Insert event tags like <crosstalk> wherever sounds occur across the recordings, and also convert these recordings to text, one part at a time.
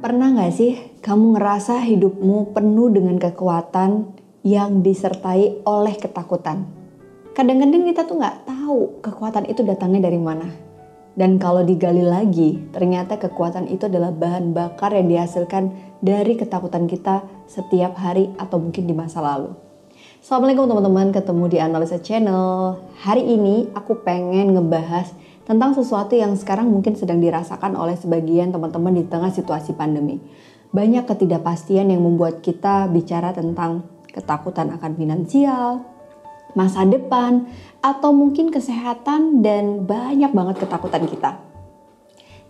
Pernah gak sih kamu ngerasa hidupmu penuh dengan kekuatan yang disertai oleh ketakutan? Kadang-kadang kita tuh gak tahu kekuatan itu datangnya dari mana. Dan kalau digali lagi, ternyata kekuatan itu adalah bahan bakar yang dihasilkan dari ketakutan kita setiap hari atau mungkin di masa lalu. Assalamualaikum teman-teman, ketemu di Analisa Channel. Hari ini aku pengen ngebahas tentang sesuatu yang sekarang mungkin sedang dirasakan oleh sebagian teman-teman di tengah situasi pandemi. Banyak ketidakpastian yang membuat kita bicara tentang ketakutan akan finansial, masa depan, atau mungkin kesehatan dan banyak banget ketakutan kita.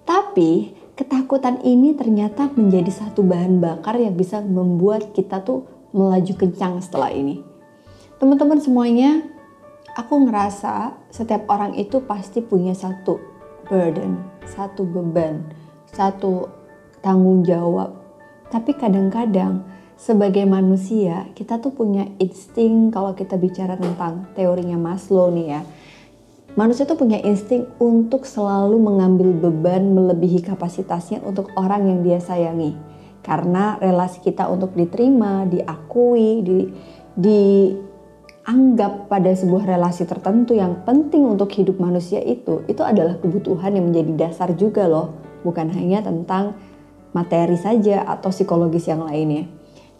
Tapi ketakutan ini ternyata menjadi satu bahan bakar yang bisa membuat kita tuh melaju kencang setelah ini. Teman-teman semuanya, aku ngerasa setiap orang itu pasti punya satu burden, satu beban, satu tanggung jawab. Tapi kadang-kadang sebagai manusia kita tuh punya insting kalau kita bicara tentang teorinya Maslow nih ya. Manusia tuh punya insting untuk selalu mengambil beban melebihi kapasitasnya untuk orang yang dia sayangi. Karena relasi kita untuk diterima, diakui, di, di anggap pada sebuah relasi tertentu yang penting untuk hidup manusia itu, itu adalah kebutuhan yang menjadi dasar juga loh. Bukan hanya tentang materi saja atau psikologis yang lainnya.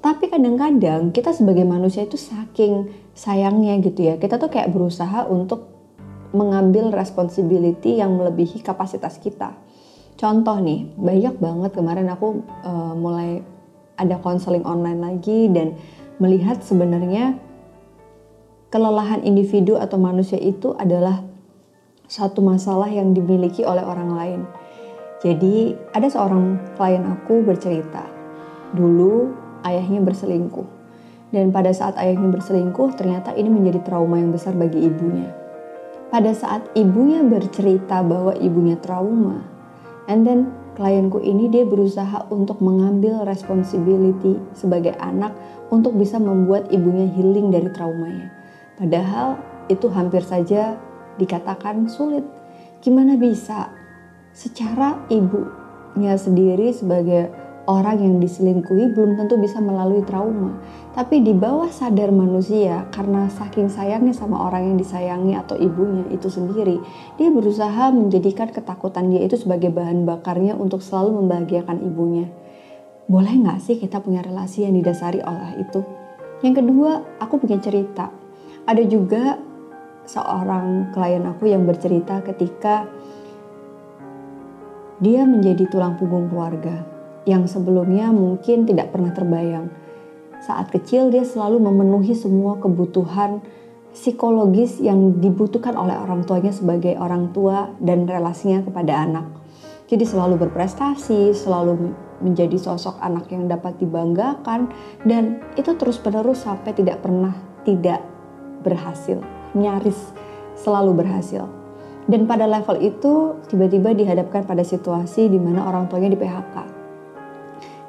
Tapi kadang-kadang kita sebagai manusia itu saking sayangnya gitu ya, kita tuh kayak berusaha untuk mengambil responsibility yang melebihi kapasitas kita. Contoh nih, banyak banget kemarin aku uh, mulai ada konseling online lagi dan melihat sebenarnya kelelahan individu atau manusia itu adalah satu masalah yang dimiliki oleh orang lain. Jadi ada seorang klien aku bercerita, dulu ayahnya berselingkuh. Dan pada saat ayahnya berselingkuh, ternyata ini menjadi trauma yang besar bagi ibunya. Pada saat ibunya bercerita bahwa ibunya trauma, and then klienku ini dia berusaha untuk mengambil responsibility sebagai anak untuk bisa membuat ibunya healing dari traumanya Padahal itu hampir saja dikatakan sulit. Gimana bisa? Secara ibunya sendiri sebagai orang yang diselingkuhi belum tentu bisa melalui trauma. Tapi di bawah sadar manusia karena saking sayangnya sama orang yang disayangi atau ibunya itu sendiri, dia berusaha menjadikan ketakutan dia itu sebagai bahan bakarnya untuk selalu membahagiakan ibunya. Boleh nggak sih kita punya relasi yang didasari oleh itu? Yang kedua, aku punya cerita ada juga seorang klien aku yang bercerita ketika dia menjadi tulang punggung keluarga yang sebelumnya mungkin tidak pernah terbayang. Saat kecil dia selalu memenuhi semua kebutuhan psikologis yang dibutuhkan oleh orang tuanya sebagai orang tua dan relasinya kepada anak. Jadi selalu berprestasi, selalu menjadi sosok anak yang dapat dibanggakan dan itu terus-menerus sampai tidak pernah tidak berhasil, nyaris selalu berhasil. Dan pada level itu tiba-tiba dihadapkan pada situasi di mana orang tuanya di PHK.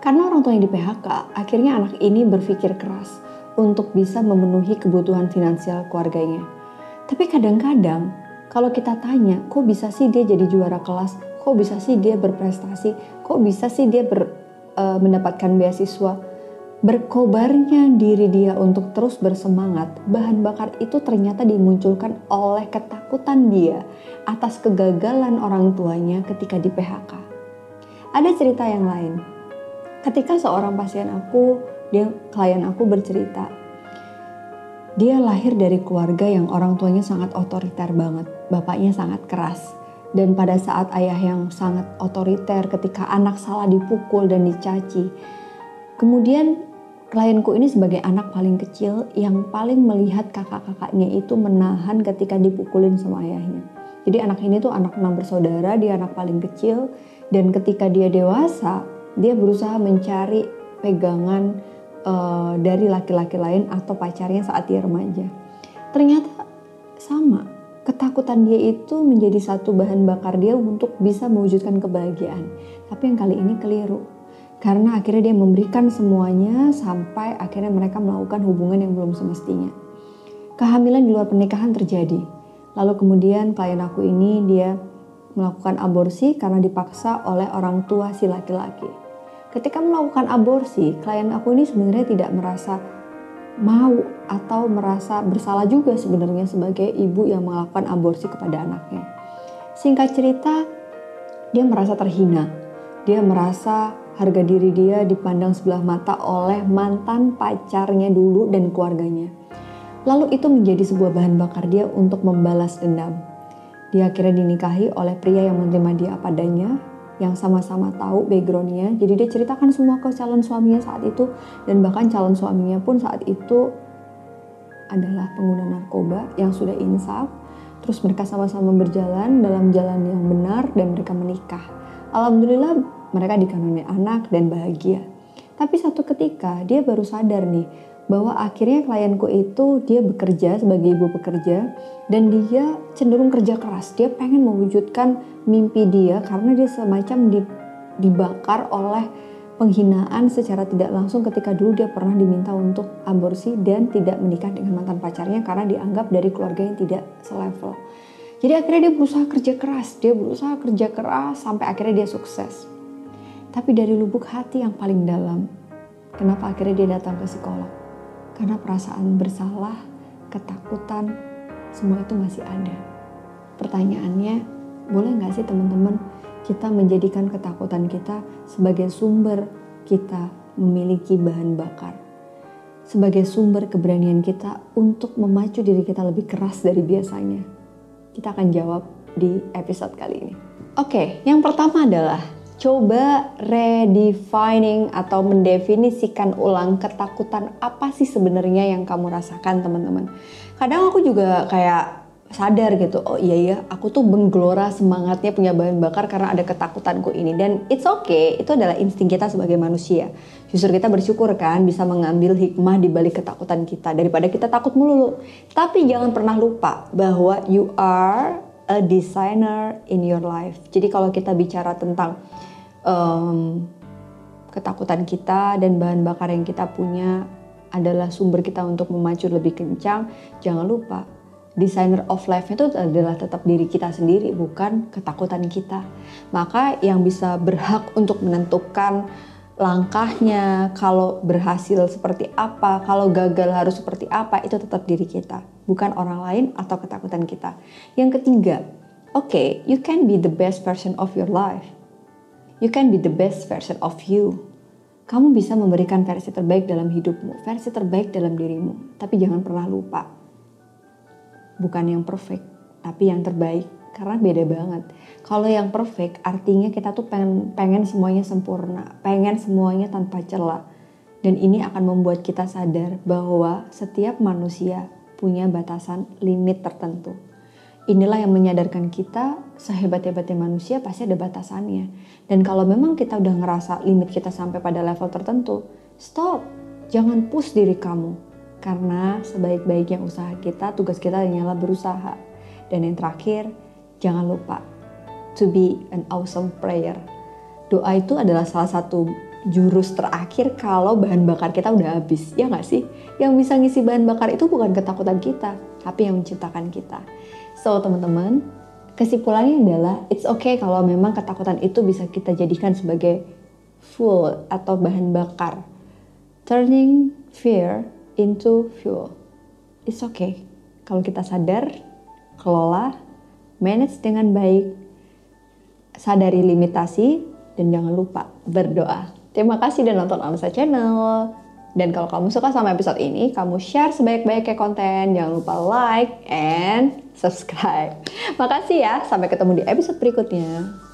Karena orang tuanya di PHK, akhirnya anak ini berpikir keras untuk bisa memenuhi kebutuhan finansial keluarganya. Tapi kadang-kadang kalau kita tanya, kok bisa sih dia jadi juara kelas? Kok bisa sih dia berprestasi? Kok bisa sih dia ber, uh, mendapatkan beasiswa? Berkobarnya diri dia untuk terus bersemangat, bahan bakar itu ternyata dimunculkan oleh ketakutan dia atas kegagalan orang tuanya ketika di PHK. Ada cerita yang lain. Ketika seorang pasien aku, dia klien aku bercerita, dia lahir dari keluarga yang orang tuanya sangat otoriter banget, bapaknya sangat keras. Dan pada saat ayah yang sangat otoriter ketika anak salah dipukul dan dicaci, kemudian Klienku ini sebagai anak paling kecil yang paling melihat kakak-kakaknya itu menahan ketika dipukulin sama ayahnya. Jadi anak ini tuh anak enam bersaudara, dia anak paling kecil dan ketika dia dewasa, dia berusaha mencari pegangan uh, dari laki-laki lain atau pacarnya saat dia remaja. Ternyata sama, ketakutan dia itu menjadi satu bahan bakar dia untuk bisa mewujudkan kebahagiaan. Tapi yang kali ini keliru karena akhirnya dia memberikan semuanya sampai akhirnya mereka melakukan hubungan yang belum semestinya. Kehamilan di luar pernikahan terjadi. Lalu kemudian klien aku ini dia melakukan aborsi karena dipaksa oleh orang tua si laki-laki. Ketika melakukan aborsi, klien aku ini sebenarnya tidak merasa mau atau merasa bersalah juga sebenarnya sebagai ibu yang melakukan aborsi kepada anaknya. Singkat cerita, dia merasa terhina. Dia merasa harga diri dia dipandang sebelah mata oleh mantan pacarnya dulu dan keluarganya. Lalu itu menjadi sebuah bahan bakar dia untuk membalas dendam. Dia akhirnya dinikahi oleh pria yang menerima dia apa adanya, yang sama-sama tahu backgroundnya. Jadi dia ceritakan semua ke calon suaminya saat itu dan bahkan calon suaminya pun saat itu adalah pengguna narkoba yang sudah insaf. Terus mereka sama-sama berjalan dalam jalan yang benar dan mereka menikah. Alhamdulillah mereka dikanoni anak dan bahagia. Tapi satu ketika dia baru sadar nih bahwa akhirnya klienku itu dia bekerja sebagai ibu pekerja dan dia cenderung kerja keras. Dia pengen mewujudkan mimpi dia karena dia semacam dibakar oleh penghinaan secara tidak langsung ketika dulu dia pernah diminta untuk aborsi dan tidak menikah dengan mantan pacarnya karena dianggap dari keluarga yang tidak selevel. Jadi akhirnya dia berusaha kerja keras, dia berusaha kerja keras sampai akhirnya dia sukses. Tapi dari lubuk hati yang paling dalam, kenapa akhirnya dia datang ke psikolog? Karena perasaan bersalah, ketakutan, semua itu masih ada. Pertanyaannya, boleh nggak sih teman-teman kita menjadikan ketakutan kita sebagai sumber kita memiliki bahan bakar? Sebagai sumber keberanian kita untuk memacu diri kita lebih keras dari biasanya? Kita akan jawab di episode kali ini. Oke, yang pertama adalah coba redefining atau mendefinisikan ulang ketakutan apa sih sebenarnya yang kamu rasakan teman-teman. Kadang aku juga kayak sadar gitu, oh iya ya, aku tuh menggelora semangatnya punya bahan bakar karena ada ketakutanku ini dan it's okay, itu adalah insting kita sebagai manusia. Justru kita bersyukur kan bisa mengambil hikmah di balik ketakutan kita daripada kita takut melulu. Tapi jangan pernah lupa bahwa you are a designer in your life. Jadi kalau kita bicara tentang um, ketakutan kita dan bahan bakar yang kita punya adalah sumber kita untuk memacu lebih kencang, jangan lupa designer of life itu adalah tetap diri kita sendiri, bukan ketakutan kita. Maka yang bisa berhak untuk menentukan langkahnya, kalau berhasil seperti apa, kalau gagal harus seperti apa, itu tetap diri kita, bukan orang lain atau ketakutan kita. Yang ketiga, oke, okay, you can be the best version of your life You can be the best version of you. Kamu bisa memberikan versi terbaik dalam hidupmu, versi terbaik dalam dirimu. Tapi jangan pernah lupa, bukan yang perfect, tapi yang terbaik. Karena beda banget. Kalau yang perfect artinya kita tuh pengen, pengen semuanya sempurna, pengen semuanya tanpa celah. Dan ini akan membuat kita sadar bahwa setiap manusia punya batasan limit tertentu inilah yang menyadarkan kita sehebat-hebatnya manusia pasti ada batasannya. Dan kalau memang kita udah ngerasa limit kita sampai pada level tertentu, stop. Jangan push diri kamu. Karena sebaik-baiknya usaha kita, tugas kita hanyalah berusaha. Dan yang terakhir, jangan lupa to be an awesome prayer. Doa itu adalah salah satu jurus terakhir kalau bahan bakar kita udah habis. Ya nggak sih? Yang bisa ngisi bahan bakar itu bukan ketakutan kita, tapi yang menciptakan kita. So teman-teman, kesimpulannya adalah it's okay kalau memang ketakutan itu bisa kita jadikan sebagai fuel atau bahan bakar. Turning fear into fuel. It's okay kalau kita sadar, kelola, manage dengan baik, sadari limitasi, dan jangan lupa berdoa. Terima kasih dan nonton Amsa Channel. Dan kalau kamu suka sama episode ini, kamu share sebaik-baiknya konten. Jangan lupa like and subscribe. <laughs> Makasih ya, sampai ketemu di episode berikutnya.